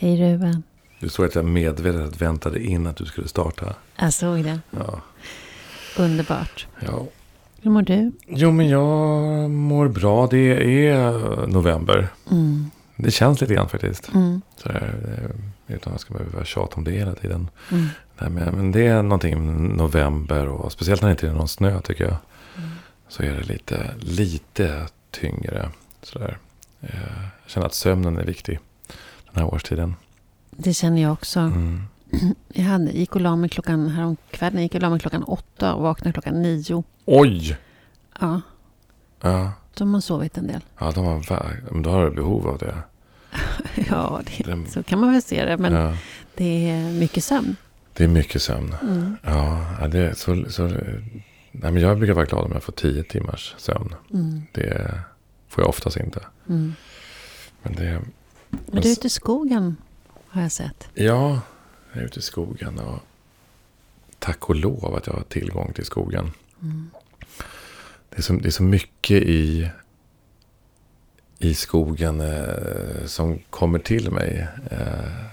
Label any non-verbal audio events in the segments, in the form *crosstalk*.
Hej Ruben. Du såg att jag medvetet väntade in att du skulle starta. Jag såg det. Ja. Underbart. ja. Hur mår du? Jo, men jag mår bra. Det är november. Mm. Det känns lite grann faktiskt. Mm. Så eh, utan att jag ska behöva tjata om det hela tiden. Mm. Nej, men, men det är någonting med november och speciellt när det inte är någon snö tycker jag. Mm. Så är det lite, lite tyngre. Sådär. Eh, Jag känner att sömnen är viktig den här årstiden. Det känner jag också. Mm. *clears throat* Jag hade, gick och la mig klockan häromkvällen. gick och la mig klockan åtta och vaknade klockan nio. Oj! Ja, Ja, då har sovit en del. ja de har, men då har du behov av det. *laughs* Ja, det, Det- så kan man väl se det. Men ja, det är mycket sömn. det är mycket sömn. Mm. Ja, ja, det är så, så, nej, men jag brukar vara glad om jag får tio timmars sömn. Mm. Det får jag oftast inte. Mm. Men det, Men du är ute i skogen har jag sett. ja, jag är ute i skogen och tack och lov att jag har tillgång till skogen. Mm. Det är så, det är så mycket i, i skogen eh, som kommer till mig. Eh,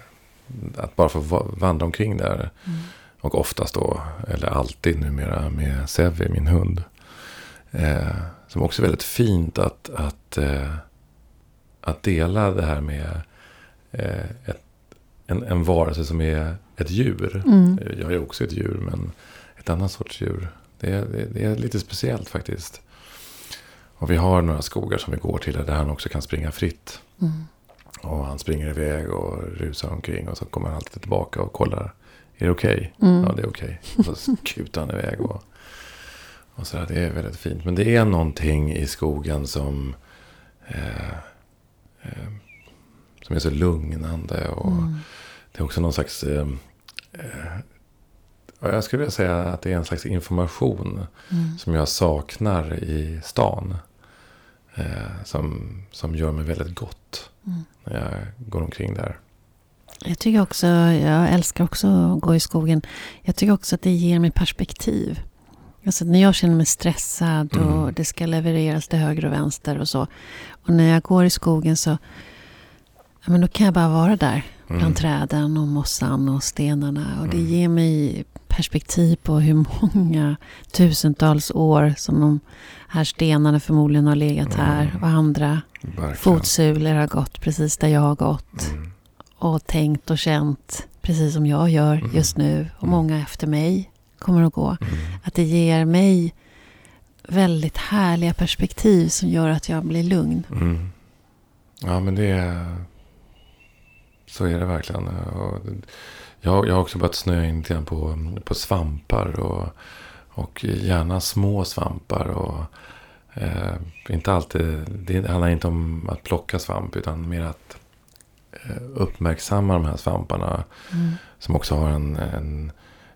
att bara få va- vandra omkring där. Mm. Och oftast då, eller alltid numera, med Sevi, min hund. Eh, som också är väldigt fint att, att, eh, att dela det här med eh, ett, en, en varelse som är ett djur. Mm. Jag är också ett djur, men ett annat sorts djur. Det är, det, det är lite speciellt faktiskt. Och vi har några skogar som vi går till där han också kan springa fritt. Mm. Och han springer iväg och rusar omkring och så kommer han alltid tillbaka och kollar. Är det okej? Mm. Ja, det är okej. Och så kutar han iväg. Och, och så där, det är väldigt fint. Men det är någonting i skogen som, eh, eh, som är så lugnande. Och Mm. det är också någon slags... Eh, eh, ja, jag skulle vilja säga att det är en slags information Mm. som jag saknar i stan. Eh, som, som gör mig väldigt gott Mm. när jag går omkring där. Jag tycker också, jag älskar också att gå i skogen. Jag tycker också att det ger mig perspektiv. Alltså när jag känner mig stressad och Mm. det ska levereras till höger och vänster och så. Och när jag går i skogen så ja, men då kan jag bara vara där. Bland Mm. träden och mossan och stenarna. Och det Mm. ger mig perspektiv på hur många tusentals år som de här stenarna förmodligen har legat här. Mm. Och andra Verkligen. fotsulor har gått precis där jag har gått Mm. och tänkt och känt precis som jag gör Mm. just nu och många efter mig kommer att gå. Mm. Att det ger mig väldigt härliga perspektiv som gör att jag blir lugn. Mm. Ja, men det är... Så är det verkligen. Jag, jag har också börjat snöa in lite på, på svampar. Och, och gärna små svampar. Och, eh, inte alltid, det handlar inte om att plocka svamp. Utan mer att eh, uppmärksamma de här svamparna. Mm. Som också har en, en,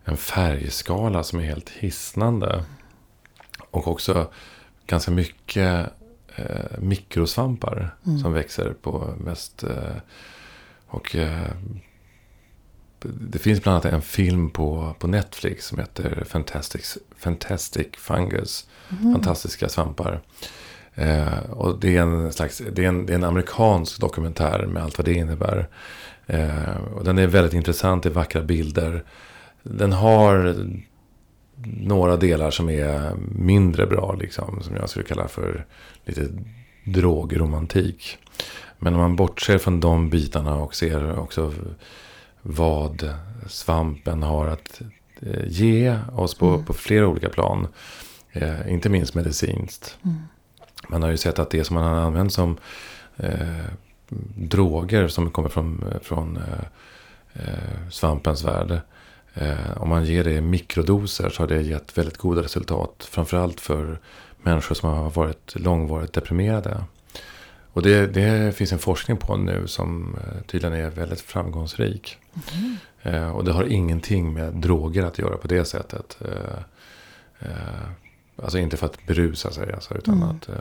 en färgskala som är helt hisnande. Och också ganska mycket eh, mikrosvampar Mm. som växer på mest... Eh, och eh, det finns bland annat en film på, på Netflix som heter Fantastic, Fantastic Fungus. Mm. Fantastiska svampar. Eh, och det är, en slags, det, är en, det är en amerikansk dokumentär med allt vad det innebär. Eh, och den är väldigt intressant, det är vackra bilder. Den har några delar som är mindre bra, liksom, som jag skulle kalla för lite drogromantik. Men om man bortser från de bitarna och ser också vad svampen har att eh, ge oss på, Mm. på flera olika plan. Eh, inte minst medicinskt. Mm. Man har ju sett att det som man har använt som eh, droger som kommer från, från eh, eh, svampens värld. Eh, om man ger det mikrodoser så har det gett väldigt goda resultat. Framförallt för människor som har varit långvarigt deprimerade. Och det, det finns en forskning på nu som eh, tydligen är väldigt framgångsrik. Mm. Eh, och det har ingenting med droger att göra på det sättet. Eh, eh, alltså inte för att berusa sig, alltså, utan Mm. att... Eh,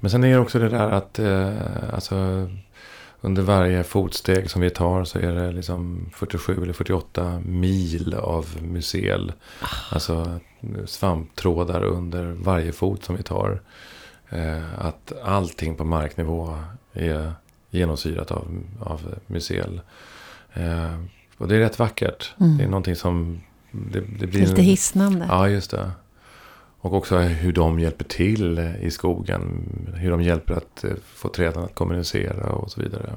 men sen är det också det där att alltså, under varje fotsteg som vi tar så är det liksom 47 eller 48 mil av mycel. Alltså svamptrådar under varje fot som vi tar. Eh, att allting på marknivå är, genomsyrat av, av mycel. Eh, och det är rätt vackert. Mm. Det är någonting som... Det, det blir Lite en- hisnande. Ja, just det. Och också hur de hjälper till i skogen. Hur de hjälper att eh, få träden att kommunicera och så vidare.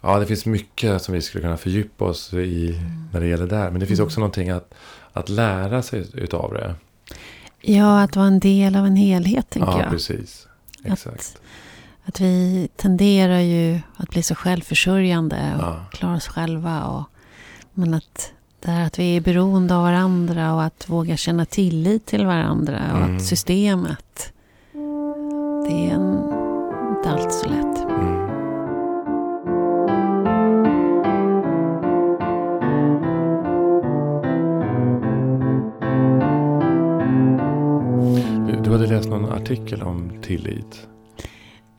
Ja, det finns mycket som vi skulle kunna fördjupa oss i när det gäller där. Men det finns också någonting att, att lära sig utav det. Ja, att vara en del av en helhet, tänker Ja, jag. precis. Exakt. Att, att vi tenderar ju att bli så självförsörjande och Ja. klara oss själva. Och, men att det här att vi är beroende av varandra och att våga känna tillit till varandra och Mm. att systemet, det är en, inte allt så lätt. Mm. Du, hade läst någon artikel om tillit.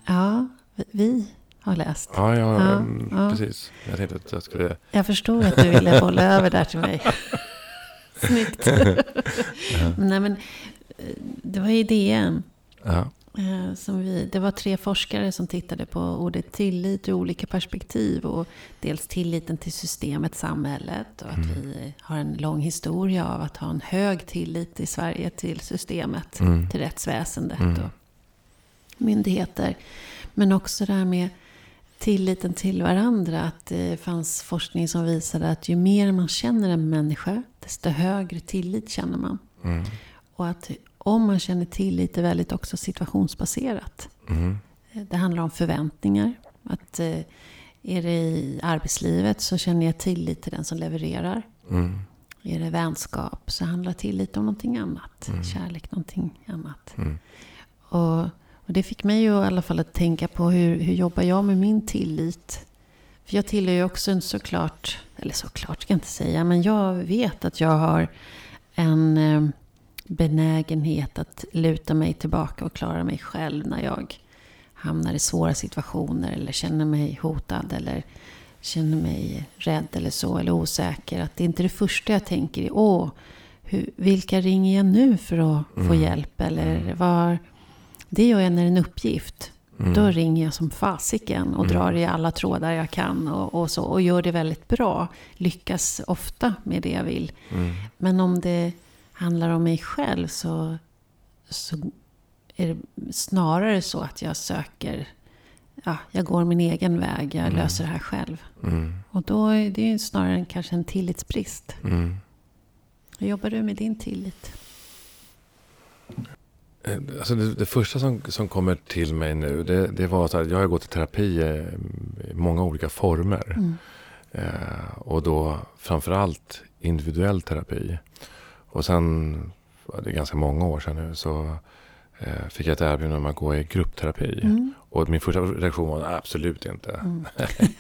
Ja, vi- har läst. Ja, ja, Ja, mm, ja. Precis. Jag tänkte att jag skulle... Jag förstod att du ville bolla *laughs* över där till mig. *laughs* Snyggt. Nej, men det var i DN. Ja. Eh, Som vi, det var tre forskare som tittade på ordet tillit ur olika perspektiv. Och dels tilliten till systemet, samhället. Och att Mm. vi har en lång historia av att ha en hög tillit i Sverige till systemet. Mm. Till rättsväsendet Mm. och myndigheter. Men också det här med tilliten till varandra. Att det fanns forskning som visade att ju mer man känner en människa, desto högre tillit känner man. Mm. Och att om man känner tillit är väldigt också situationsbaserat. Mm. Det handlar om förväntningar. Att eh, är det i arbetslivet så känner jag tillit till den som levererar. Mm. Är det vänskap så handlar tillit om någonting annat. Mm. Kärlek någonting annat. Mm. Och, och det fick mig ju i alla fall att tänka på hur, hur jobbar jag med min tillit? För jag tillhör ju också en såklart, eller såklart ska jag inte säga, men jag vet att jag har en eh, benägenhet att luta mig tillbaka och klara mig själv när jag hamnar i svåra situationer eller känner mig hotad eller känner mig rädd eller så, eller osäker. Att det inte är det första jag tänker i, åh, hur, vilka ringer jag nu för att få Mm. hjälp? Eller var... Det gör jag när det är en uppgift. Mm. Då ringer jag som fasiken och Mm. drar i alla trådar jag kan och, och, så, och gör det väldigt bra. Lyckas ofta med det jag vill. Mm. Men om det handlar om mig själv så, så är det snarare så att jag söker, ja, jag går min egen väg, jag Mm. löser det här själv. Mm. Och då är det ju snarare en, kanske en tillitsbrist. Mm. Hur jobbar du med din tillit? Eh, Alltså det, det första som, som kommer till mig nu, det, det var att jag har gått i terapi eh, i många olika former. Mm. Eh, och då framförallt individuell terapi. Och sen, det är ganska många år sedan nu, så eh, fick jag ett erbjudande om att gå i gruppterapi. Mm. Och min första reaktion var absolut inte. Mm.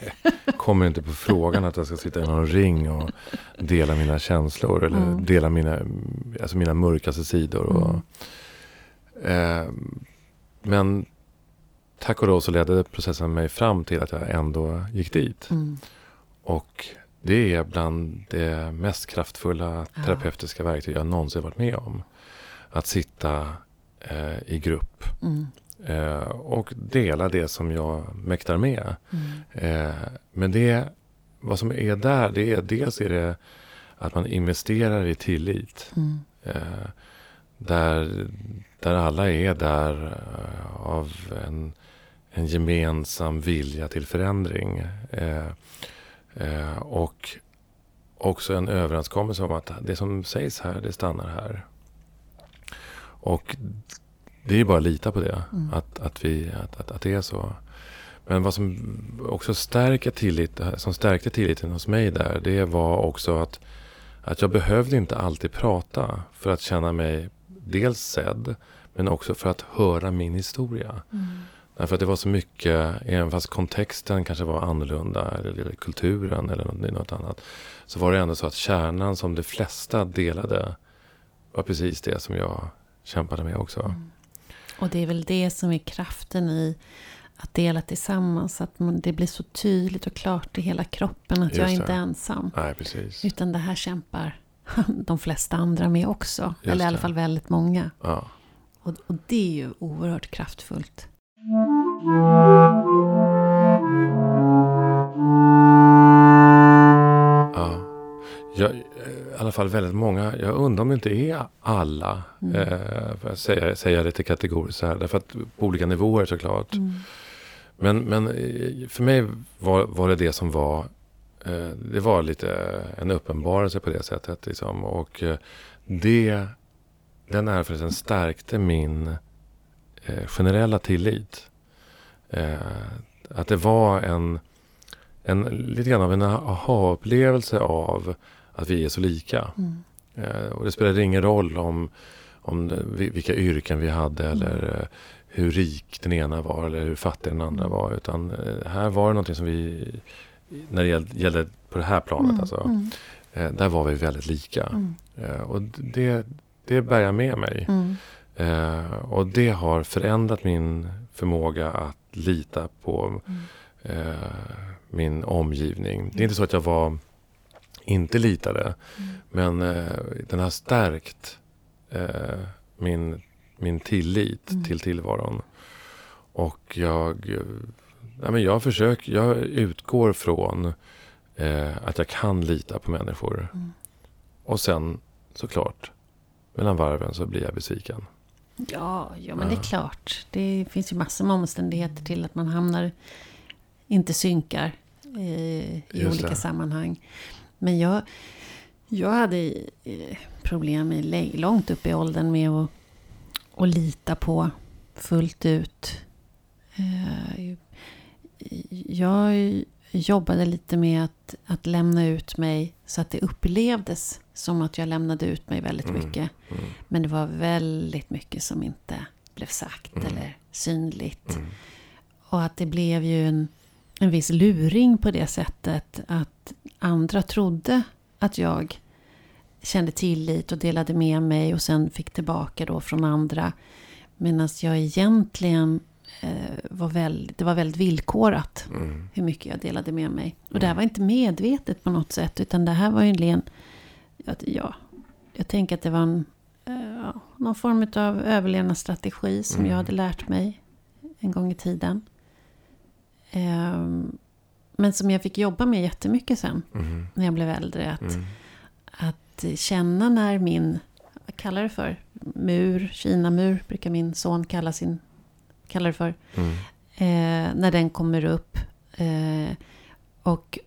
*laughs* Kommer inte på frågan att jag ska sitta i någon ring och dela mina känslor. Eller Mm. dela mina, alltså mina mörkaste sidor. Och, eh, men tack och lov så ledde processen mig fram till att jag ändå gick dit. Mm. Och det är bland det mest kraftfulla terapeutiska verktyg jag någonsin varit med om. Att sitta eh, i grupp Mm. eh, och dela det som jag mäktar med. Mm. Eh, men det, vad som är där, det är dels är det att man investerar i tillit. Mm. Eh, där, där alla är där eh, av en, en gemensam vilja till förändring. Eh, eh, och också en överenskommelse om att det som sägs här, det stannar här. Och det är bara att lita på det, Mm. att, att, vi, att, att, att det är så. Men vad som också stärker tillit, som stärkte tilliten hos mig där, det var också att, att jag behövde inte alltid prata för att känna mig dels sedd, men också för att höra min historia. Mm. Därför att det var så mycket, även fast kontexten kanske var annorlunda, eller, eller kulturen eller något, något annat, så var det ändå så att kärnan som de flesta delade var precis det som jag kämpade med också. Mm. Och det är väl det som är kraften i att dela tillsammans. Att man, det blir så tydligt och klart i hela kroppen att Just jag är inte ensam. Nej, precis. Utan det här kämpar *laughs* de flesta andra med också. Just eller i alla fall väldigt många. Ja. Och, och, det är ju oerhört kraftfullt. Ja. Jag, eh, I alla fall väldigt många. Jag undrar om det inte är alla. Mm. Eh, säga säger lite kategoriskt så här. Därför att på olika nivåer såklart. Mm. Men, men eh, för mig var, var det det som var det var lite en uppenbarelse på det sättet. Liksom. Och eh, det, den erfarenheten stärkte min eh, generella tillit. Eh, att det var en, en, lite grann av en aha-upplevelse av att vi är så lika. Mm. Eh, och det spelade ingen roll om, om vilka yrken vi hade eller eh, hur rik den ena var eller hur fattig den andra var. Utan eh, här var det någonting som vi, när det gällde, gällde på det här planet, Mm. alltså, Mm. eh, där var vi väldigt lika. Mm. Eh, och det, det bär jag med mig. Mm. Eh, och det har förändrat min förmåga att lita på Mm. eh, min omgivning. Det är inte så att jag var inte litade. Mm. Men eh, den har stärkt eh, min, min tillit Mm. till tillvaron. Och jag, ja, men jag försöker, jag utgår från eh, att jag kan lita på människor. Mm. Och sen såklart, mellan varven så blir jag besviken. Ja, ja, men det Ja. är klart. Det finns ju massor med omständigheter till att man hamnar, inte synkar eh, i Just olika det. sammanhang. Men jag, jag hade eh, problem i, långt upp i åldern med att, att lita på fullt ut. Eh, jag jobbade lite med att, att lämna ut mig så att det upplevdes som att jag lämnade ut mig väldigt Mm. mycket. Mm. Men det var väldigt mycket som inte blev sagt Mm. eller synligt. Mm. Och att det blev ju en, en viss luring på det sättet att andra trodde att jag kände tillit och delade med mig och sen fick tillbaka då från andra. Medan jag egentligen var väldigt, det var väldigt villkorat Mm. hur mycket jag delade med mig. Och det här var inte medvetet på något sätt, utan det här var ju en len... att- Ja, jag tänker att det var en, eh, ja, någon form av överlevnadsstrategi som Mm. jag hade lärt mig en gång i tiden. Ehm, men som jag fick jobba med jättemycket sen, Mm. när jag blev äldre. Att, Mm. att känna när min, vad kallar det för? Mur, Kina-mur brukar min son kalla, sin, kalla det för. Mm. Eh, när den kommer upp. Eh, och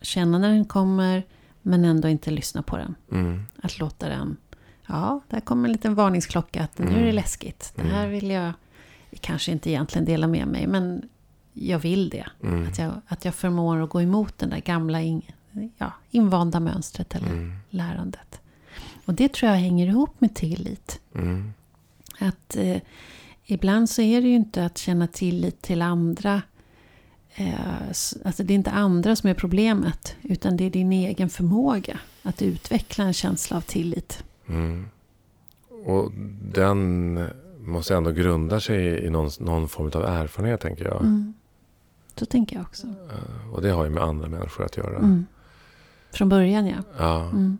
känna när den kommer, men ändå inte lyssna på den. Mm. Att låta den... Ja, där kommer en liten varningsklocka att nu är det Mm. läskigt. Det här Mm. vill jag kanske inte egentligen dela med mig, men jag vill det. Mm. Att, jag, att jag förmår att gå emot den där gamla in, ja, invanda mönstret eller Mm. lärandet. Och det tror jag hänger ihop med tillit. Mm. Att eh, ibland så är det ju inte att känna tillit till andra. Eh, alltså det är inte andra som är problemet. Utan det är din egen förmåga att utveckla en känsla av tillit. Mm. Och den måste ändå grunda sig i någon, någon form av erfarenhet, tänker jag. Mm. Så tänker jag också. Eh, Och det har ju med andra människor att göra. Mm. Från början ja. Ja. Mm.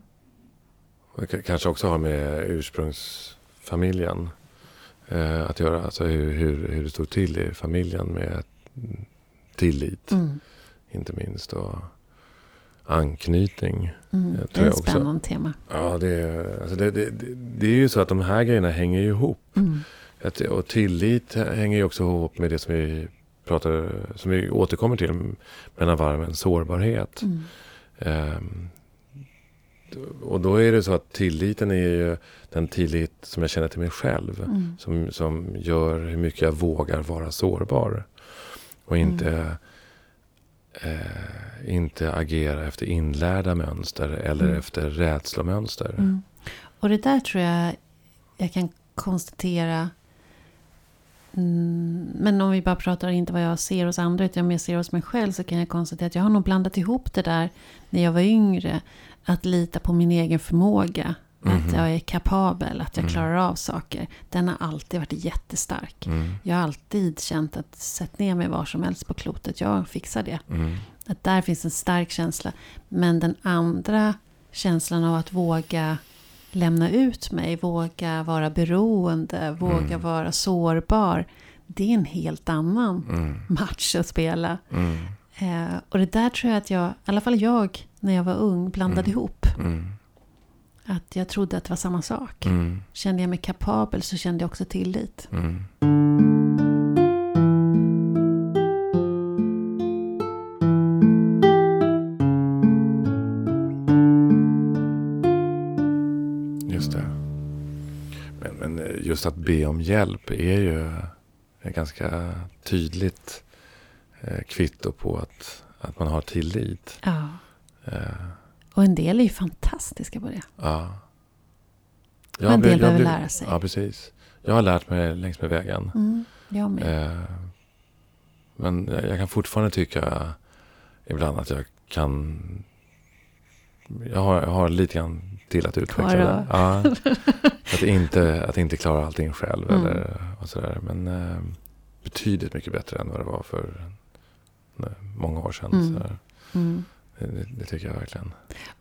Och det kanske också har med ursprungsfamiljen eh, att göra. Alltså hur, hur, hur det stod till i familjen med tillit, Mm. inte minst. Och anknytning. Mm. Jag Det är ett spännande tema. Ja, det, är- alltså det, det, det, det är ju så att de här grejerna hänger ju ihop. Mm. Att, och tillit hänger ju också ihop med det som vi pratar, som vi återkommer till mellan varven, sårbarhet. Mm. Ehm, och då är det så att tilliten är ju den tillit som jag känner till mig själv. Mm. Som, som gör hur mycket jag vågar vara sårbar. Och inte, eh, inte agera efter inlärda mönster eller Mm. efter rädslomönster. Mm. Och det där tror jag jag kan konstatera. Mm, men om vi bara pratar inte vad jag ser hos andra utan mer ser hos mig själv så kan jag konstatera att jag har nog blandat ihop det där när jag var yngre. Att lita på min egen förmåga. Att Mhm. jag är kapabel, att jag Mm. klarar av saker. Den har alltid varit jättestark. Mm. Jag har alltid känt att sätt ner mig var som helst på klotet. Jag fixar det. Mm. Att där finns en stark känsla. Men den andra känslan av att våga lämna ut mig, våga vara beroende, våga Mm. vara sårbar. Det är en helt annan Mm. match att spela. Mm. Eh, och det där tror jag att jag, i alla fall jag, när jag var ung, blandade Mm. ihop. Att jag trodde att det var samma sak. Mm. Kände jag mig kapabel så kände jag också tillit. Mm. Just det. Men, men just att be om hjälp är ju ett ganska tydligt eh, kvitto på att, att man har tillit. Ja. Eh, Och en del är ju fantastiska på det. ja. Och en del behöver lära sig. Ja, precis. Jag har lärt mig längs med vägen. Mm, jag med. Eh, men jag, jag kan fortfarande tycka ibland att jag kan... Jag har, jag har lite grann till att utveckla det. Ja, *laughs* att, inte, att inte klara allting själv. Mm. Eller, och sådär. Men eh, betydligt mycket bättre än vad det var för eh, många år sedan. Mm. Mm. det, det, tycker jag verkligen.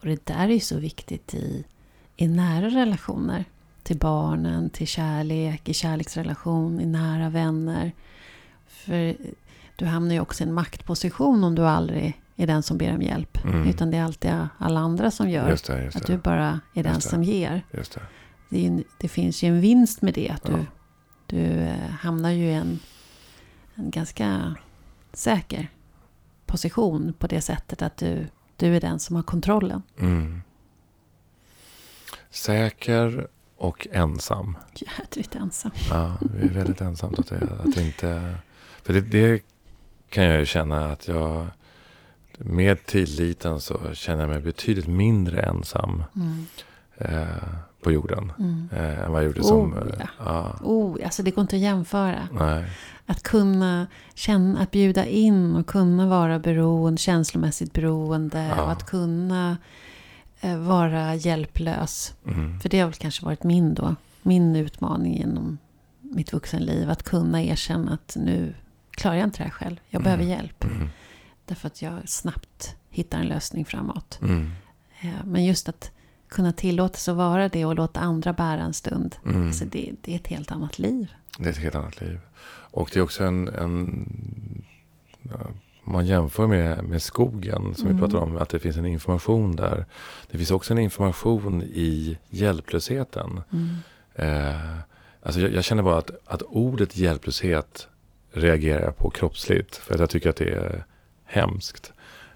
Och det där är ju så viktigt i, i nära relationer. Till barnen, till kärlek, i kärleksrelation, i nära vänner. För du hamnar ju också i en maktposition om du aldrig är den som ber om hjälp. Mm. Utan det är alltid alla andra som gör. Just det, just att det. du bara är den som ger. Just det. En, det finns ju en vinst med det. Att du, Ja. du eh, hamnar ju i en, en ganska säker position på det sättet att du, du är den som har kontrollen. Mm. Säker och ensam. Jädrigt ensam. Ja, det är väldigt ensamt att, det, att det inte... För det, det kan jag ju känna att jag... Med tilliten så känner jag mig betydligt mindre ensam Mm. eh, på jorden. Mm. Eh, än vad jag gjorde Oh, som... eh, ja. ja, Oh, alltså det går inte att jämföra. nej. Att kunna känna, att bjuda in och kunna vara beroende, känslomässigt beroende. Ja. Och att kunna eh, vara hjälplös. Mm. För det har väl kanske varit min då. Min utmaning genom mitt vuxenliv. Att kunna erkänna att nu klarar jag inte det här själv. Jag Mm. behöver hjälp. Mm. Därför att jag snabbt hittar en lösning framåt. Mm. Eh, Men just att kunna tillåta sig att vara det och låta andra bära en stund. Mm. Alltså det, det är ett helt annat liv. Det är ett helt annat liv. Och det är också en... en man jämför med, med skogen som Mm. vi pratade om. Att det finns en information där. Det finns också en information i hjälplösheten. Mm. Eh, alltså jag, jag känner bara att, att ordet hjälplöshet reagerar jag på kroppsligt. För att jag tycker att det är hemskt.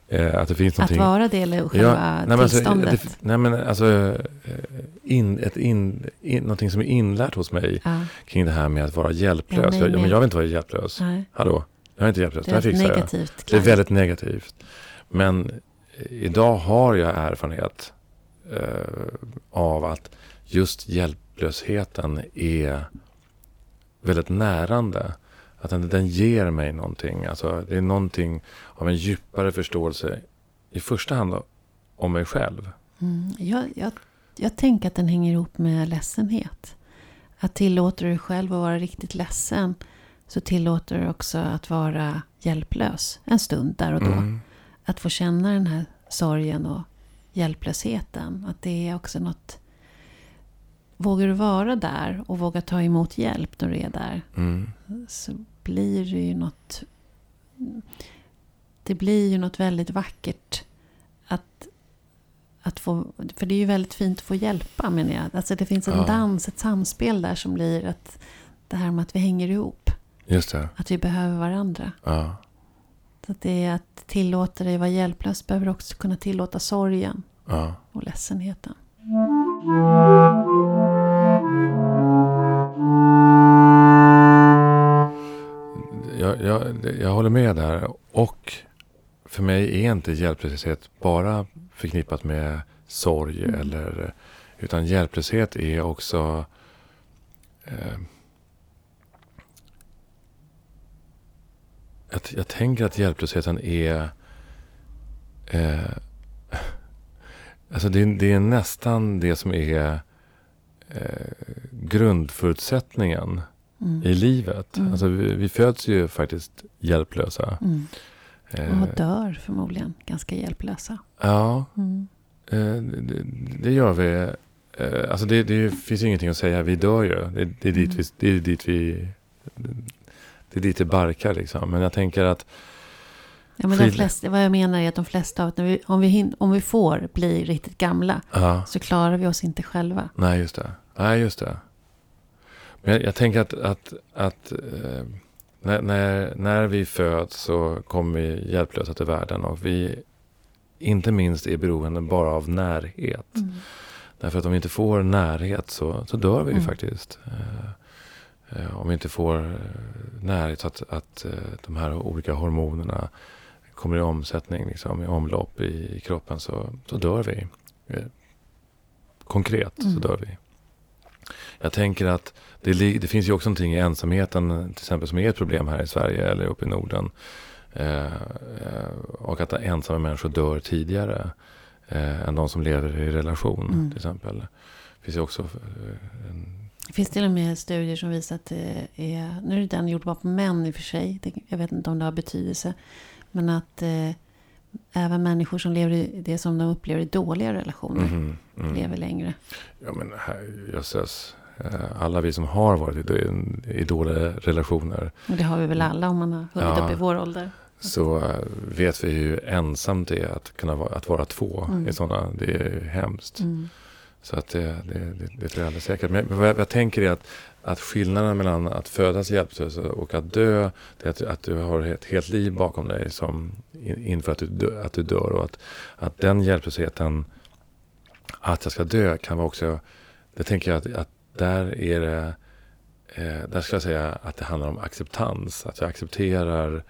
Eh, att det finns Att någonting... vara det eller själva nej, men alltså, tillståndet. det, nej men alltså, eh, in, ett in, in, någonting som är inlärt hos mig ja, kring det här med att vara Ja, hjälplös. mig jag, men jag vill inte vara hjälplös. nej, Hallå, jag är inte hjälplös. det Det här är fixar jag. negativt. Det är väldigt negativt. Men eh, idag har jag erfarenhet eh, av att just hjälplösheten är väldigt närande. Att den, den ger mig någonting. Alltså, det är någonting av en djupare förståelse. I första hand om mig själv. Mm, jag, jag, jag tänker att den hänger ihop med ledsenhet. Att tillåter du dig själv att vara riktigt ledsen så tillåter du också att vara hjälplös en stund där och då. Mm. Att få känna den här sorgen och hjälplösheten. Att det är också något... Vågar du vara där och våga ta emot hjälp när du är där Mm. så blir det ju något... Det blir ju något väldigt vackert att, att få... För det är ju väldigt fint att få hjälpa menar jag. Alltså det finns en Ja. dans, ett samspel där som blir att det här med att vi hänger ihop. Just det. Att vi behöver varandra. Ja. Så att det är att tillåta dig vara hjälplös behöver också kunna tillåta sorgen ja. och ledsenheten. Jag, jag, jag håller med där. Och för mig är inte hjälplöshet bara förknippat med sorg. Mm. Eller, utan hjälplöshet är också... Eh, att jag tänker att hjälplösheten är... Eh, alltså det, är- det är nästan det som är eh, grundförutsättningen Mm. i livet. Mm. Alltså vi, vi föds ju faktiskt hjälplösa. Mm. Eh, Och dör förmodligen ganska hjälplösa. ja, Mm. eh, det, det gör vi. Eh, alltså det, det finns ju ingenting att säga. Vi dör ju. Det, det, är, dit Mm. vi, det är dit vi... Det är dit det barkar liksom. Men jag tänker att Ja, men de flesta, vad jag menar är att de flesta av vi, om, vi hin, om vi får bli riktigt gamla Ja, så klarar vi oss inte själva. nej just det. Nej, just det. Jag, jag tänker att, att, att eh, när, när, när vi föds så kommer vi hjälplösa till världen och vi inte minst är beroende bara av närhet. Mm. Därför att om vi inte får närhet så, så dör vi Mm. faktiskt. Eh, eh, om vi inte får eh, närhet så att, att eh, de här olika hormonerna kommer i omsättning, liksom, i omlopp i, i kroppen så, så dör vi. Konkret Mm. så dör vi. Jag tänker att det, det finns ju också någonting i ensamheten till exempel som är ett problem här i Sverige eller uppe i Norden. Eh, eh, och att ensamma människor dör tidigare eh, än de som lever i relation Mm. till exempel. Det finns ju också eh, en, Det finns till och med studier som visar att det är, nu är den gjord bara på män i och för sig, jag vet inte om det har betydelse, men att eh, även människor som lever i det som de upplever i dåliga relationer Mhm, mm. lever längre. Ja men jösses. Eh, Alla vi som har varit i, i dåliga relationer Och det har vi väl alla om man har hunnit Ja. upp i vår ålder. så eh, vet vi hur ensamt det är att kunna vara, att vara två Mm. i sådana. Det är hemskt. Mm. Så att det, det, det, det tror jag alldeles säkert. Men vad jag, jag tänker är att, att skillnaden mellan att födas hjälplös och att dö, det är att, att du har ett helt liv bakom dig som in, inför att du, dö, att du dör. Och att, att den hjälplösheten, att jag ska dö, kan vara också, det tänker jag att, att där är det, eh, där ska jag säga att det handlar om acceptans. Att jag accepterar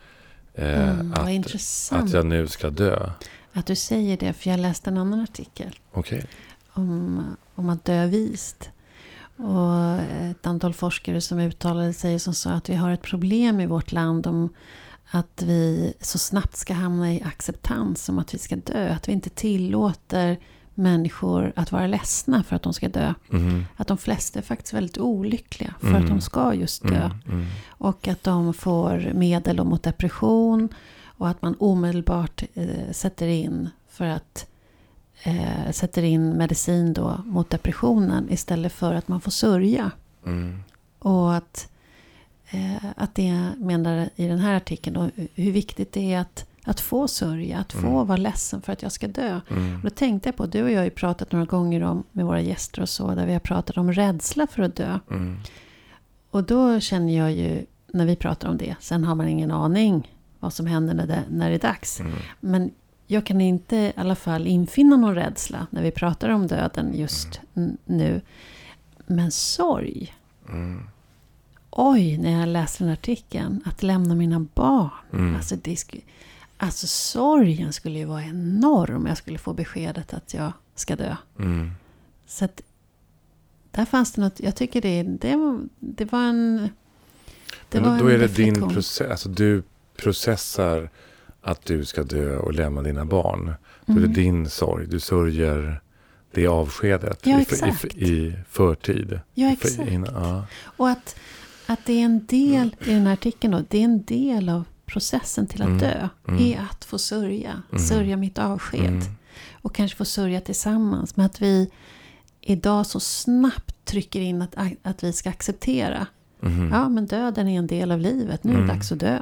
eh, Mm, att, att jag nu ska dö. att du säger det, för jag läste en annan artikel Okej. Om, om att dö vist. Och ett antal forskare som uttalade sig som sa att vi har ett problem i vårt land om att vi så snabbt ska hamna i acceptans om att vi ska dö. Att vi inte tillåter människor att vara ledsna för att de ska dö. Mhm. Att de flesta är faktiskt väldigt olyckliga för Mm. att de ska just dö. Mm, mm. Och att de får medel mot depression. Och att man omedelbart eh, sätter in för att eh, sätter in medicin då mot depressionen istället för att man får sörja. Mm. Och att, eh, att det menar i den här artikeln då, hur viktigt det är att, att få sörja, att få Mm. vara ledsen för att jag ska dö. Mm. Och då tänkte jag på, du och jag har ju pratat några gånger om, med våra gäster och så, där vi har pratat om rädsla för att dö. Mm. Och då känner jag ju, när vi pratar om det, sen har man ingen aning vad som händer när det, när det är dags. Mm. Men jag kan inte i alla fall infinna någon rädsla när vi pratar om döden just n- nu. Men sorg, Mm. oj, när jag läste den artikeln, att lämna mina barn. Mm. Alltså, det sku, alltså sorgen skulle ju vara enorm jag skulle få beskedet att jag ska dö. Mm. Så att där fanns det något, jag tycker det, det, var- det var en... Det Men då, var då är det din process. Alltså du processar att du ska dö och lämna dina barn. Då är det Mm. din sorg. Du sörjer det avskedet Ja, i, i, i förtid. Ja, exakt. innan- ja. Och att, att det är en del i den här artikeln då, det är en del av processen till att Mm. dö. Mm. Är att få sörja, Mm. sörja mitt avsked. Mm. Och kanske få sörja tillsammans. Men att vi idag så snabbt trycker in att, att vi ska acceptera. Ja, men döden är en del av livet. Nu är det Mm. dags att dö.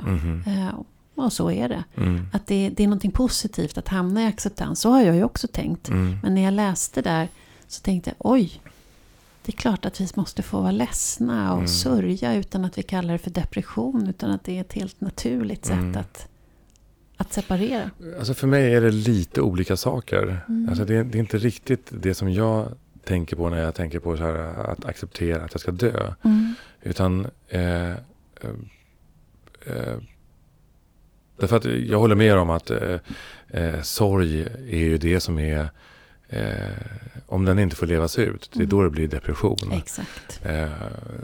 Eh, och så är det. Mm. Att det, det är någonting positivt att hamna i acceptans. Så har jag ju också tänkt. Mm. Men när jag läste där så tänkte jag, oj. Det är klart att vi måste få vara ledsna och Mm. sörja utan att vi kallar det för depression. Utan att det är ett helt naturligt sätt Mm. att, att separera. Alltså för mig är det lite olika saker. Mm. Alltså det, är- det är inte riktigt det som jag tänker på när jag tänker på så här, att acceptera att jag ska dö. Mm. Utan eh, eh, eh, Därför att jag håller med om att eh, eh, sorg är ju det som är eh, om den inte får levas ut, det är Mm. då det blir depression. Exakt. Eh,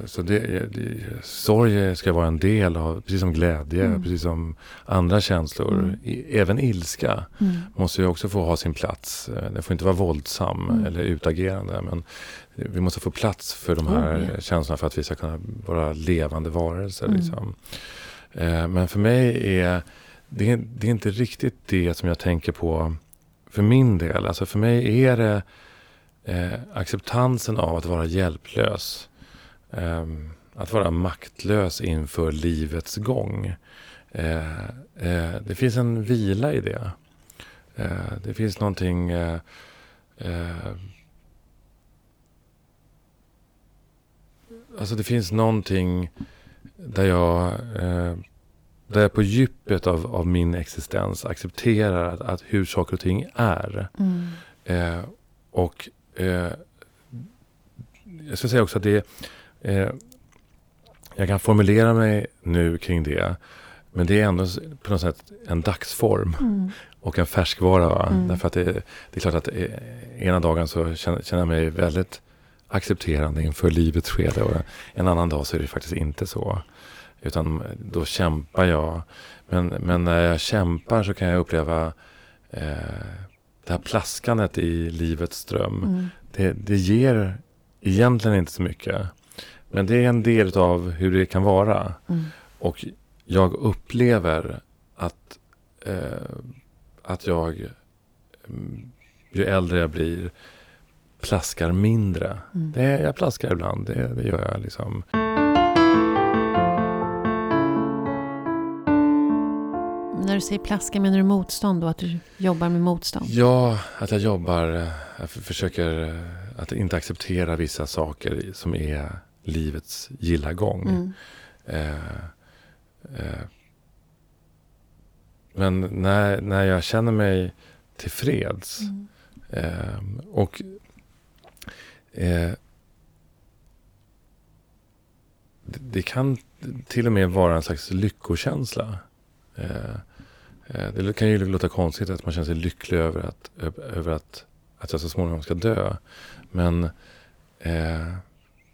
så det, det, sorg ska vara en del av, precis som glädje, Mm. precis som andra känslor. Mm. I, även ilska Mm. måste ju också få ha sin plats. Eh, Den får inte vara våldsam Mm. eller utagerande. Men vi måste få plats för de här Oh, känslorna för att vi ska kunna vara levande varelser. Mm. Liksom. Eh, Men för mig är det, är det är inte riktigt det som jag tänker på för min del. Alltså för mig är det eh, acceptansen av att vara hjälplös. Eh, att vara maktlös inför livets gång. Eh, eh, det finns en vila i det. Eh, det finns någonting... Eh, eh, alltså det finns någonting där jag, eh, där jag på djupet av, av min existens accepterar att, att hur saker och ting är. Mm. Eh, och eh, jag ska säga också att det eh, jag kan formulera mig nu kring det. Men det är ändå på något sätt en dagsform. Mm. Och en färskvara. Va? Mm. Därför att det, det, är klart att eh, ena dagen så känner, känner jag mig väldigt accepterande inför livets skede. Och en annan dag så är det faktiskt inte så. Utan då kämpar jag. Men, men när jag kämpar så kan jag uppleva eh, det här plaskandet i livets ström. Mm. Det, det ger egentligen inte så mycket. Men det är en del av hur det kan vara. Mm. Och jag upplever att, eh, att jag, mm, ju äldre jag blir, plaskar mindre. Mm. Det, jag plaskar ibland, det, det gör jag liksom. När du säger plaska, menar du motstånd då? Att du jobbar med motstånd? Ja, att jag jobbar, eh, jag för- försöker eh, att inte acceptera vissa saker som är livets gilla gång. Mm. Eh, eh, men när, när jag känner mig tillfreds Mm. eh, och eh, det, kan till och med vara en slags lyckokänsla. Eh, det kan ju låta konstigt att man känner sig lycklig över att, över att, att jag så småningom ska dö. Men eh,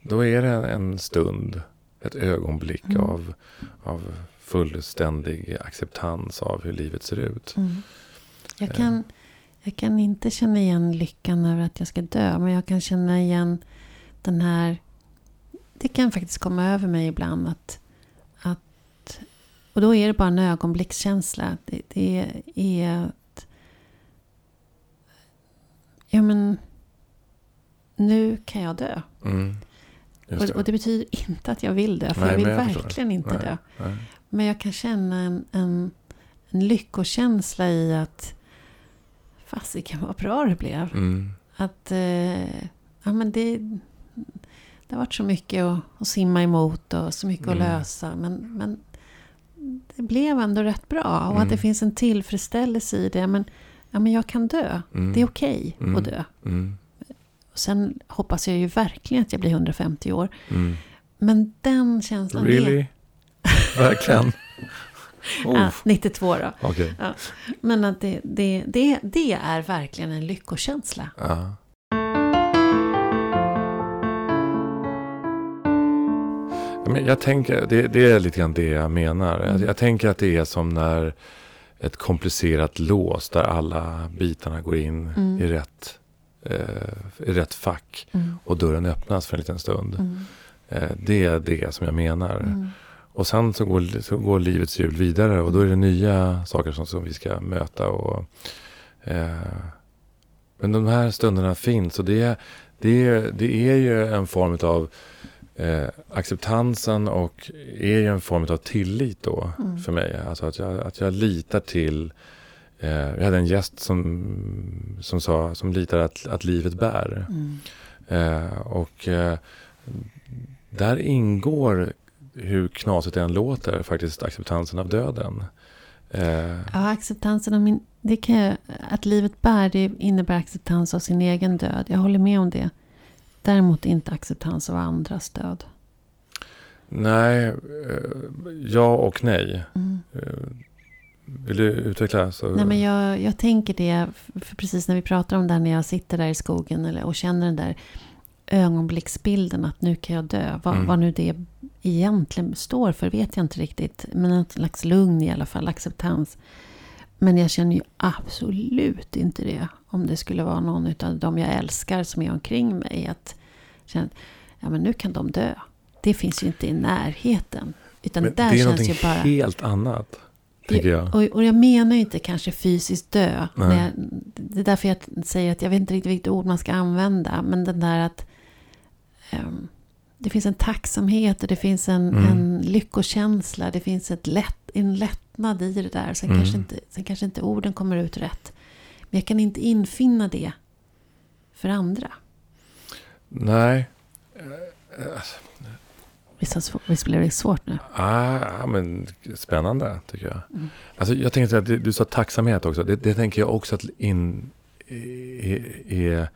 då är det en stund, ett ögonblick Mm. av, av fullständig acceptans av hur livet ser ut. Mm. Jag, Eh. kan, jag kan inte känna igen lyckan över att jag ska dö. Men jag kan känna igen den här... Det kan faktiskt komma över mig ibland. att Och då är det bara en ögonblickskänsla. Det, det är att... Ja, men... Nu kan jag dö. Mm. Just Och, det. och det betyder inte att jag vill dö. För Nej, jag vill jag verkligen inte Nej. dö. Nej. Men jag kan känna en, en, en lyckokänsla i att fasiken vad bra det blev. Mm. Att eh, ja, men det, det har varit så mycket att, att simma emot och så mycket Mm. att lösa. Men, men det blev ändå rätt bra. Och Mm. att det finns en tillfredsställelse i det. Men, ja, men jag kan dö. Mm. Det är okej Mm. att dö. Mm. Och sen hoppas jag ju verkligen att jag blir 150 år. Mm. Men den känslan... Really? *laughs* Verkligen? Ja, oh. 92 då. Okej. Men att det, det, det, det är verkligen en lyckokänsla. Ja. Men jag tänker, det, det är lite grann det jag menar. Jag, Mm. jag tänker att det är som när ett komplicerat lås där alla bitarna går in Mm. i, rätt, eh, i rätt fack Mm. och dörren öppnas för en liten stund. Mm. Eh, det är det som jag menar. Mm. Och sen så går, så går livets hjul vidare och då är det nya saker som, som vi ska möta. Och, eh, men de här stunderna finns och det, det, det är ju en form av eh, acceptansen och är ju en form av tillit då Mm. för mig. Alltså att jag, att jag litar till eh, jag hade en gäst som, som sa, som litar att, att livet bär. Mm. Eh, och eh, där ingår, hur knasigt det än låter, faktiskt acceptansen av döden. Eh, Ja, acceptansen av min... Det kan jag, att livet bär, det innebär acceptans av sin egen död. Jag håller med om det. Däremot inte acceptans av andras död. nej, eh, ja och nej. Mm. Eh, vill du utveckla? Så, Nej, men jag, jag tänker det, för precis när vi pratar om det här när jag sitter där i skogen eller, och känner den där ögonblicksbilden att nu kan jag dö. Vad, Mm. vad nu det egentligen står för vet jag inte riktigt. Men en slags lugn i alla fall, acceptans. Men jag känner ju absolut inte det om det skulle vara någon av dem jag älskar som är omkring mig. Att känna ja, men nu kan de dö. Det finns ju inte i närheten. Utan men där det är känns ju bara... helt annat, jag. Och, och jag menar ju inte kanske fysiskt dö. Jag, det är därför jag säger att jag vet inte riktigt vilket ord man ska använda. Men den där att ehm, det finns en tacksamhet och det finns en, Mm. en lyckokänsla. Det finns ett lätt, en lättnad lättnad i det där. Sen, Mm. kanske inte, sen kanske inte orden kommer ut rätt. Men jag kan inte infinna det för andra. Nej. Visst, blev det svårt nu? Ah, ja, men spännande tycker jag. Mm. Alltså, jag tänkte att du, du sa tacksamhet också. Det, det tänker jag också att in, är, är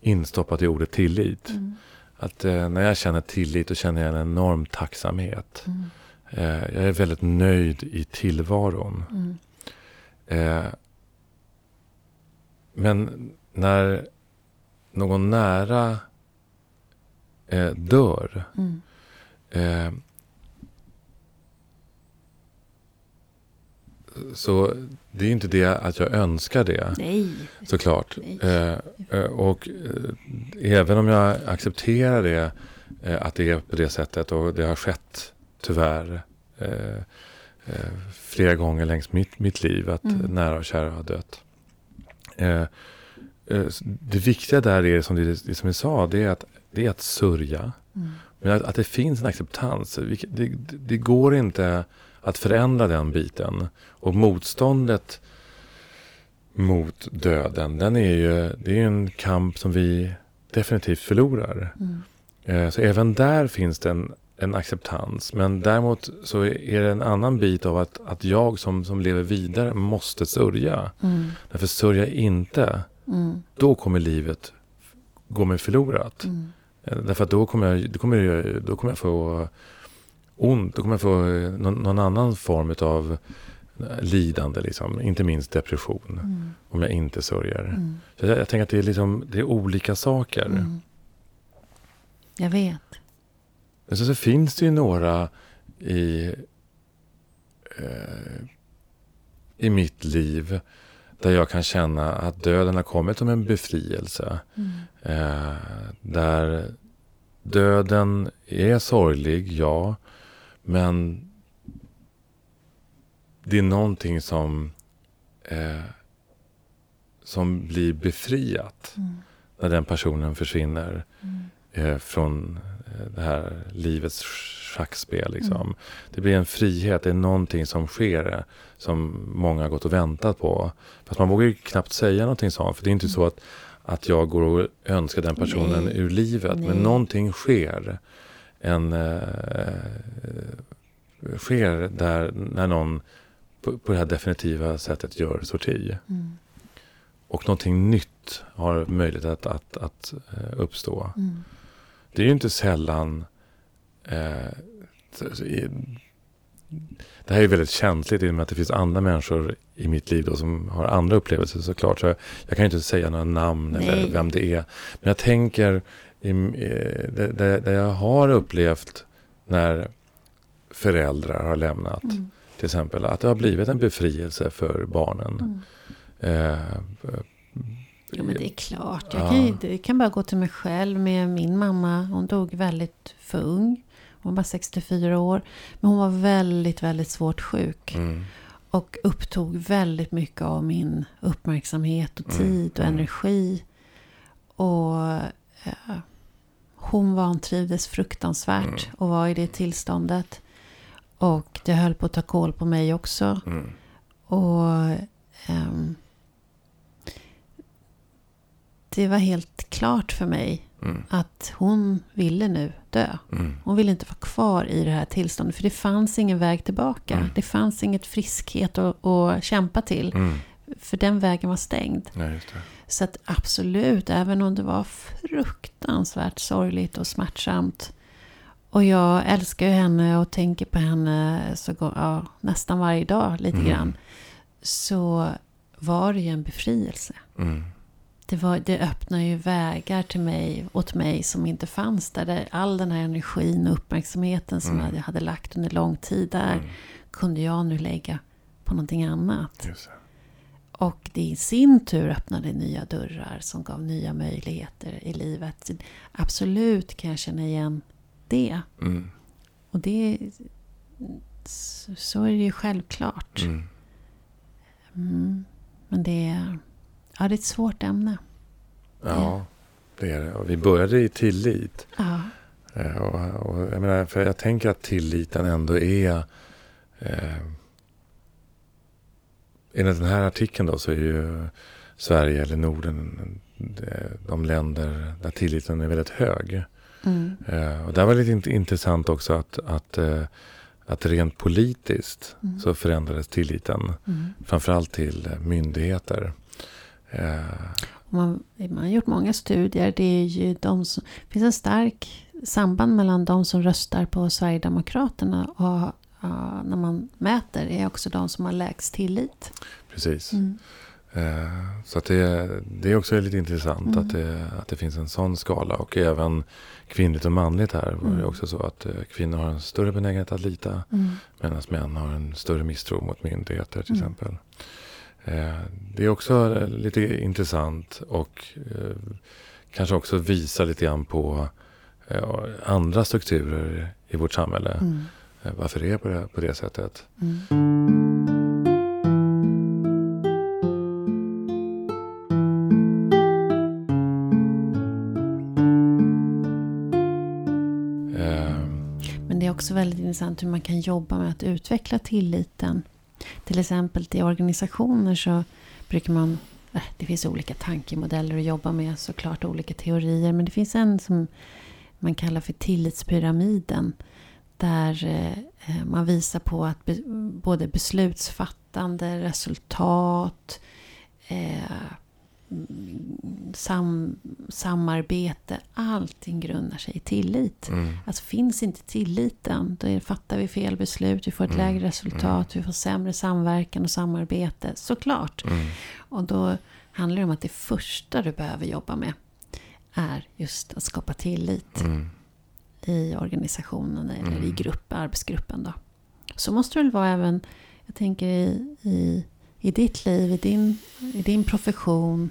instoppat i ordet tillit. Mm. Att eh, när jag känner tillit då känner jag en enorm tacksamhet. Mm. Eh, jag är väldigt nöjd i tillvaron. Mm. Eh, men när någon nära eh, dör. Mm. Eh, så det är inte det att jag önskar det. Nej. Såklart. Nej. Eh, eh, och eh, även om jag accepterar det, eh, att det är på det sättet och det har skett tyvärr eh, eh, flera gånger längs mitt, mitt liv att Mm. nära och kära har dött. Eh, eh, det viktiga där är som, det, det som vi sa, det är att, det är att sörja. Mm. Men att, att det finns en acceptans. Det, det går inte att förändra den biten. Och motståndet mot döden, den är ju, det är en kamp som vi definitivt förlorar. Mm. Eh, Så även där finns det en, en acceptans. Men däremot så är det en annan bit av att, att jag som, som lever vidare måste sörja. Mm. Därför sörja jag inte, Mm. då kommer livet gå mig förlorat. Mm. Eh, Därför att då kommer jag, då kommer jag, då kommer jag få ont. Då kommer jag få eh, någon, någon annan form av lidande. Liksom. Inte minst depression. Mm. Om jag inte sörjer. Mm. Så jag, jag tänker att det är, liksom, det är olika saker. Mm. Jag vet. Men så, så finns det ju några i, eh, i mitt liv. Där jag kan känna att döden har kommit som en befrielse. Mm. Eh, där döden är sorglig, ja. Men det är någonting som, eh, som blir befriat Mm. när den personen försvinner Mm. eh, från det här livets schackspel. Liksom. Mm. Det blir en frihet, det är någonting som sker eh, som många har gått och väntat på. Fast man vågar ju knappt säga någonting sånt. För det är inte så att, att jag går och önskar den personen Nej. ur livet. Nej. Men någonting sker. En, eh, sker där när någon på, på det här definitiva sättet gör sorti. Mm. Och någonting nytt har möjlighet att, att, att eh, uppstå. Mm. Det är ju inte sällan... Eh, det här är väldigt känsligt i och med att det finns andra människor i mitt liv då som har andra upplevelser såklart. Så jag, jag kan ju inte säga några namn eller Nej. vem det är. Men jag tänker, i, det, det, det jag har upplevt när föräldrar har lämnat. Mm. Till exempel att det har blivit en befrielse för barnen. Mm. Eh, Jo, men det är klart. Jag Ja. kan, inte- jag kan bara gå till mig själv med min mamma. Hon dog väldigt för ung. Hon var 64 år. Men hon var väldigt, väldigt svårt sjuk. mm, Och upptog väldigt mycket av min uppmärksamhet och Mm, tid och mm. energi. Och eh, hon vantrivdes fruktansvärt Mm. och var i det tillståndet. Och det höll på att ta koll på mig också. mm, Och ehm, det var helt klart för mig mm, att hon ville nu dö. mm, Hon ville inte vara kvar i det här tillståndet. För det fanns ingen väg tillbaka. Mm. Det fanns inget friskhet att, att kämpa till. mm. För den vägen var stängd. Ja. Så att absolut, även om det var fruktansvärt sorgligt och smärtsamt. Och jag älskar ju henne och tänker på henne så, ja, nästan varje dag lite Mm. grann. Så var det ju en befrielse. Det, var, det öppnar ju vägar till mig, åt mig som inte fanns där. där all den här energin och uppmärksamheten som Mm. jag hade lagt under lång tid där Mm. kunde jag nu lägga på någonting annat. Det. Och det i sin tur öppnade nya dörrar som gav nya möjligheter i livet. Absolut kan jag känna igen det. Mm. Och det så så är det ju självklart. Mm. Mm. Men det är, ja, det är ett svårt ämne. Ja, det är det. Och vi började i tillit. Ja. Eh, Och, och jag, menar, för jag tänker att tilliten ändå är... Eh, enligt den här artikeln då så är ju Sverige eller Norden de länder där tilliten är väldigt hög. Mm. Eh, och där var det lite intressant också att, att, eh, att rent politiskt mm. så förändrades tilliten. Mm. Framförallt till myndigheter. Eh, man, man har gjort många studier. Det, är ju de som, det finns en stark samband mellan de som röstar på Sverigedemokraterna och uh, när man mäter är också de som har lägst tillit. Precis. Mm. Uh, så att det, det är också lite intressant mm. att, det, att det finns en sån skala. Och även kvinnligt och manligt här var det mm. också så att uh, kvinnor har en större benägenhet att lita. Mm. Medan män har en större misstro mot myndigheter till mm. exempel. Det är också lite intressant och kanske också visar lite grann på andra strukturer i vårt samhälle. Mm. Varför det är på det, på det sättet. Mm. Men det är också väldigt intressant hur man kan jobba med att utveckla tilliten. Till exempel i organisationer så brukar man äh, det finns olika tankemodeller att jobba med, såklart olika teorier. Men det finns en som man kallar för tillitspyramiden. Där eh, eh, man visar på att både beslutsfattande, resultat, eh, sam, samarbete, allting grundar sig i tillit. Mm. Alltså finns inte tilliten, då fattar vi fel beslut, vi får ett mm. lägre resultat, mm. vi får sämre samverkan och samarbete, såklart. Mm. Och då handlar det om att det första du behöver jobba med är just att skapa tillit mm. i organisationen eller i mm. grupp, arbetsgruppen. Då. Så måste det väl vara även, jag tänker i, i, i ditt liv, i din, i din profession.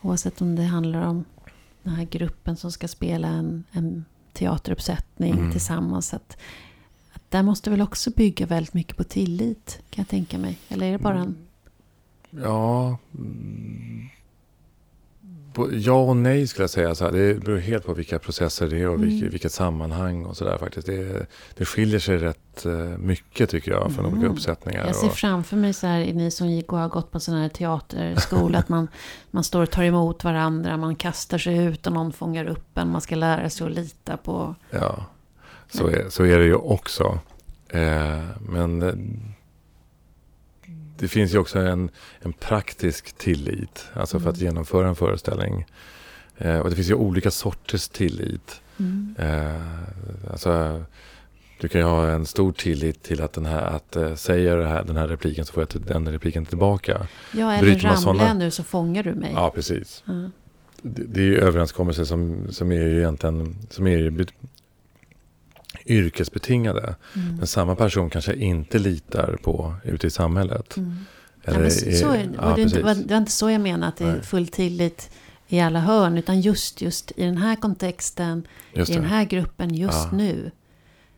Oavsett om det handlar om den här gruppen som ska spela en, en teateruppsättning mm. tillsammans. Att, att där måste väl också bygga väldigt mycket på tillit, kan jag tänka mig. Eller är det bara en... Ja, Ja och nej skulle jag säga. Så här. Det beror helt på vilka processer det är och mm. vilket, sammanhang och sådär faktiskt. Det, det skiljer sig rätt eh, mycket tycker jag från mm. olika uppsättningar. Jag ser framför mig så här, ni som gick och har gått på sån här teaterskola, *laughs* att man, man står och tar emot varandra, man kastar sig ut och någon fångar upp en, man ska lära sig att lita på... Ja, så är, så är det ju också. Eh, men eh, det finns ju också en, en praktisk tillit. Alltså för att mm. genomföra en föreställning. Eh, och det finns ju olika sorters tillit. Mm. Eh, alltså, du kan ju ha en stor tillit till att den här, att eh, säger här, den här repliken så får jag den repliken tillbaka. Ja, eller ramlar såna... jag nu så fångar du mig. Ja, precis. Mm. Det, det, är ju överenskommelser som, som är ju egentligen, som är ju yrkesbetingade. Mm. Men samma person kanske inte litar på ute i samhället. Mm. Eller, ja, så är, ja, det, inte, det var inte så jag menade att det är full tillit i alla hörn. Utan just, just i den här kontexten, i den här gruppen just ja. nu.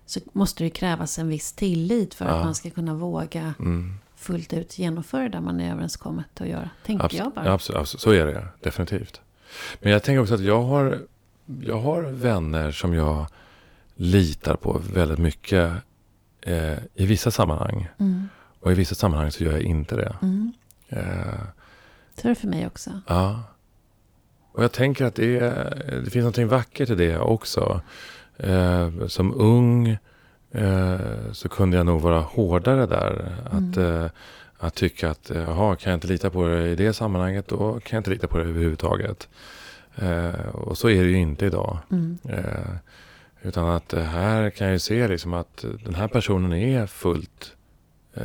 Så måste det krävas en viss tillit för att man ska kunna våga mm. fullt ut genomföra det man är överenskommet att göra. Tänker absolut, jag bara. Absolut, absolut, så är det definitivt. Men jag tänker också att jag har, jag har vänner som jag litar på väldigt mycket eh, i vissa sammanhang. Mm. Och i vissa sammanhang så gör jag inte det. Mm. Eh, så är det för mig också. Ja. Och jag tänker att det, är, det finns något vackert i det också. Eh, som ung eh, så kunde jag nog vara hårdare där. Att, mm. eh, att tycka att, jaha, kan jag inte lita på det i det sammanhanget, då kan jag inte lita på det överhuvudtaget. Eh, och så är det ju inte idag. Mm. Utan att här kan jag ju se liksom att den här personen är fullt... Eh,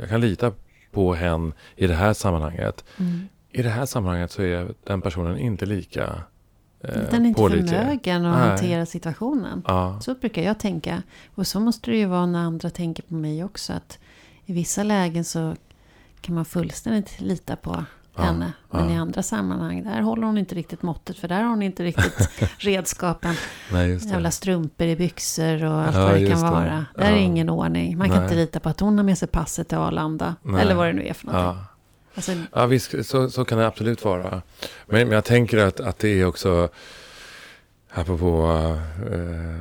jag kan lita på hen i det här sammanhanget. Mm. I det här sammanhanget så är den personen inte lika eh, Den är inte pålitlig. förmögen att Nej. hantera situationen. Ja. Så brukar jag tänka. Och så måste det ju vara när andra tänker på mig också. Att i vissa lägen så kan man fullständigt lita på henne. Men ja. i andra sammanhang, där håller hon inte riktigt måttet. För där har hon inte riktigt *laughs* redskapen. Nej, det. Jävla strumpor i byxor och allt ja, vad det kan vara. Där är ingen ordning. Man kan Nej. inte lita på att hon har med sig passet till Arlanda. Nej. Eller vad det nu är för någonting. Ja. Alltså, ja, visst, så, så kan det absolut vara. Men, men jag tänker att, att det är också, apropå, eh,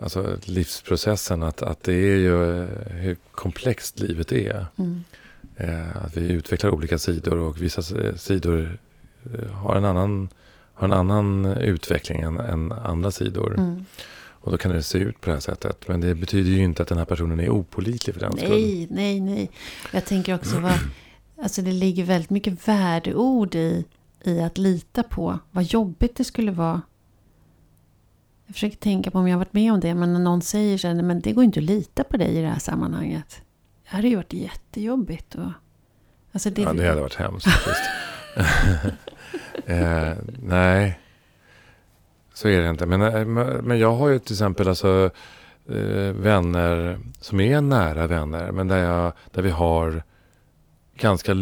alltså livsprocessen, att, att det är ju eh, hur komplext livet är. Mm. Eh, att vi utvecklar olika sidor och vissa sidor eh, har en annan, har en annan utveckling än, än andra sidor. Mm. Och då kan det se ut på det här sättet. Men det betyder ju inte att den här personen är opolitlig för den skull. Nej, nej, nej. Jag tänker också vad, alltså det ligger väldigt mycket värdeord i, i att lita på vad jobbigt det skulle vara. Jag försöker tänka på om jag har varit med om det, men när någon säger så här, "Nej, men det går inte att lita på dig i det här sammanhanget. Det hade ju varit jättejobbigt. Och, alltså det, Ja, det hade varit hemskt *laughs* eh, nej, så är det inte. Men, eh, men jag har ju till exempel alltså, eh, vänner som är nära vänner. Men där, jag, där vi har ganska eh,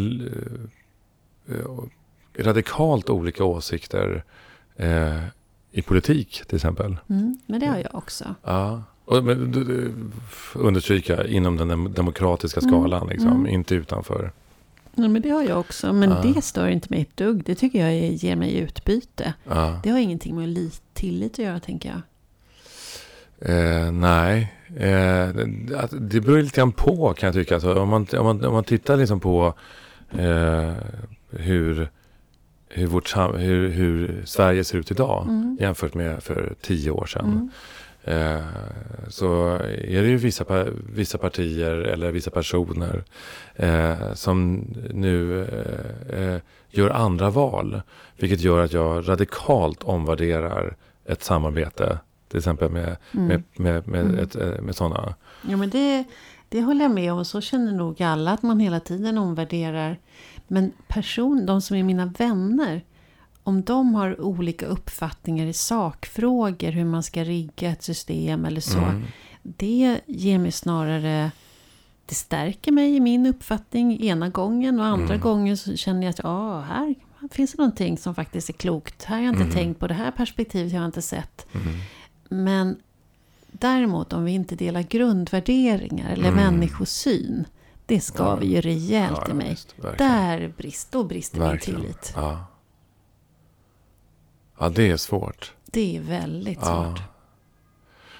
radikalt olika åsikter. Eh, I politik till exempel. mm, men det har jag också. Ja. Och, men, du- du- understryka inom den dem- demokratiska Mm, skalan. Liksom, mm. Inte utanför. Ja, men det har jag också. Men Ja. det stör inte mig ett dugg. Det tycker jag ger mig utbyte. Ja. Det har ingenting med li- tillit att göra, tänker jag. Eh, nej, eh, det, beror lite grann på kan jag tycka. Alltså, om, man, om, man, om man tittar liksom på eh, hur, hur, vårt, hur, hur Sverige ser ut idag Mm. jämfört med för tio år sedan. Eh, så är det ju vissa, vissa partier eller vissa personer eh, som nu eh, eh, gör andra val. Vilket gör att jag radikalt omvärderar ett samarbete. Till exempel med, Mm. med, med, med, Mm. ett, eh, med sådana. Ja, men det, det håller jag med om. Och så känner nog alla att man hela tiden omvärderar. Men person, de som är mina vänner. Om de har olika uppfattningar i sakfrågor. Hur man ska rigga ett system eller så. Mm. Det ger mig snarare... Det stärker mig i min uppfattning ena gången. Och andra Mm. gången så känner jag att ja, här finns det någonting som faktiskt är klokt. Här har jag inte Mm. tänkt på. Det här perspektivet har jag inte sett. Mm. Men däremot om vi inte delar grundvärderingar eller Mm. människosyn. Det ska Ja. vi ju rejält Ja, i mig. verkligen. Där brist, då brister min Verkligen. tillit. Ja. Ja, det är svårt. Det är väldigt Ja. svårt.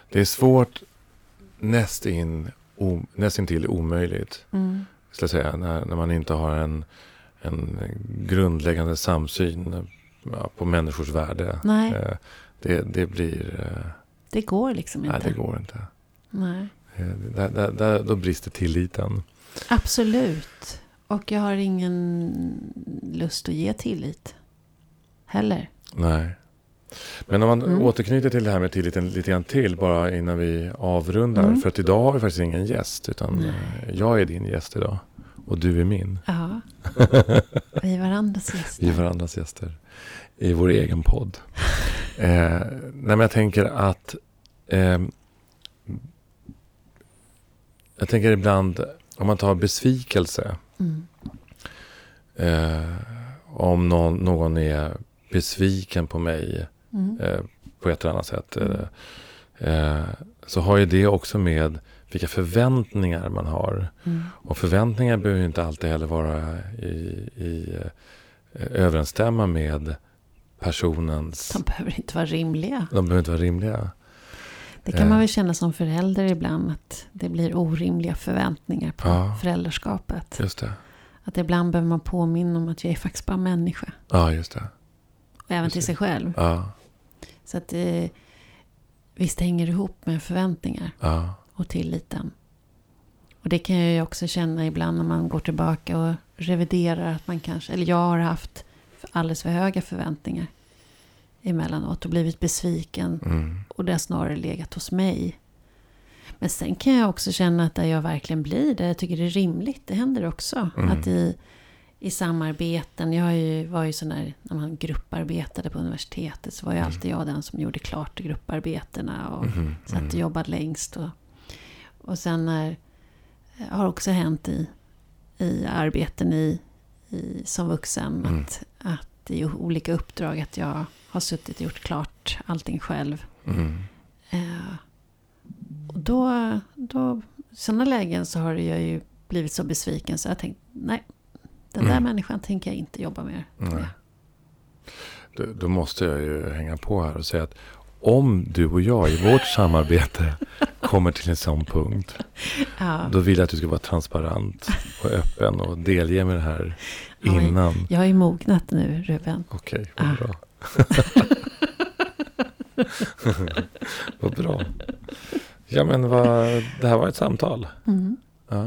Det är svårt nästintill omöjligt. Mm. Ska säga, när, när man inte har en, en grundläggande samsyn ja, på människors värde. Nej, Eh, Det, det blir... eh, det går liksom inte. Nej, det går inte. Nej. Eh, Där, där, där, då brister tilliten. Absolut. Och jag har ingen lust att ge tillit. Heller. Nej. Men om man Mm. återknyter till det här med tilliten lite grann till, bara innan vi avrundar. Mm. För att idag har vi faktiskt ingen gäst, utan Nej. eh, jag är din gäst idag. Och du är min. Ja. *laughs* Vi är varandras gäster. Vi är varandras gäster i vår egen podd. eh, nej, men jag tänker att... ehm, jag tänker ibland, om man tar besvikelse. Mm. Eh, om någon, någon är besviken på mig Mm. eh, på ett eller annat sätt. Eh, eh, så har ju det också med vilka förväntningar man har. Mm. Och förväntningar behöver ju inte alltid heller vara i, i eh, överensstämma med personens... De behöver inte vara rimliga. De behöver inte vara rimliga. Det kan man väl känna som förälder ibland. Att det blir orimliga förväntningar på Ja. föräldraskapet. Just det. Att ibland behöver man påminna om att jag är faktiskt bara människa. Ja, just det. Och även till sig själv. Ja, Så att eh, visst hänger det ihop med förväntningar ja. och tilliten. Och det kan jag ju också känna ibland när man går tillbaka och reviderar att man kanske, eller jag har haft alldeles för höga förväntningar emellanåt och blivit besviken Mm. och det har snarare legat hos mig. Men sen kan jag också känna att där jag verkligen blir det, jag tycker det är rimligt, det händer också. Mm. Att i, i samarbeten, jag ju, var ju sån där, när man grupparbetade på universitetet så var ju Mm. alltid jag den som gjorde klart grupparbetena och Mhm, satt och mm. jobbade längst. Och, och sen när, har också hänt i, i arbeten i, i, som vuxen Mm. att, att i olika uppdrag att jag har suttit och gjort klart allting själv. Mm. Eh, och då, då, i sådana lägen så har jag ju blivit så besviken så jag tänkt, nej, den där Mm. människan tänker jag inte jobba mer med. Då, då måste jag ju hänga på här och säga att om du och jag i vårt samarbete *laughs* kommer till en sån punkt. Ja. Då vill jag att du ska vara transparent och öppen och delge mig det här innan. Jag har ju mognat nu, Ruben. Okej, vad Ah. bra. *laughs* vad bra. Ja, men vad, det här var ett samtal. Mm. Ja,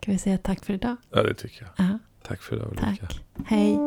Kan vi säga tack för idag? ja det tycker jag. Ja, Tack för idag Ulrika. tack. Hej.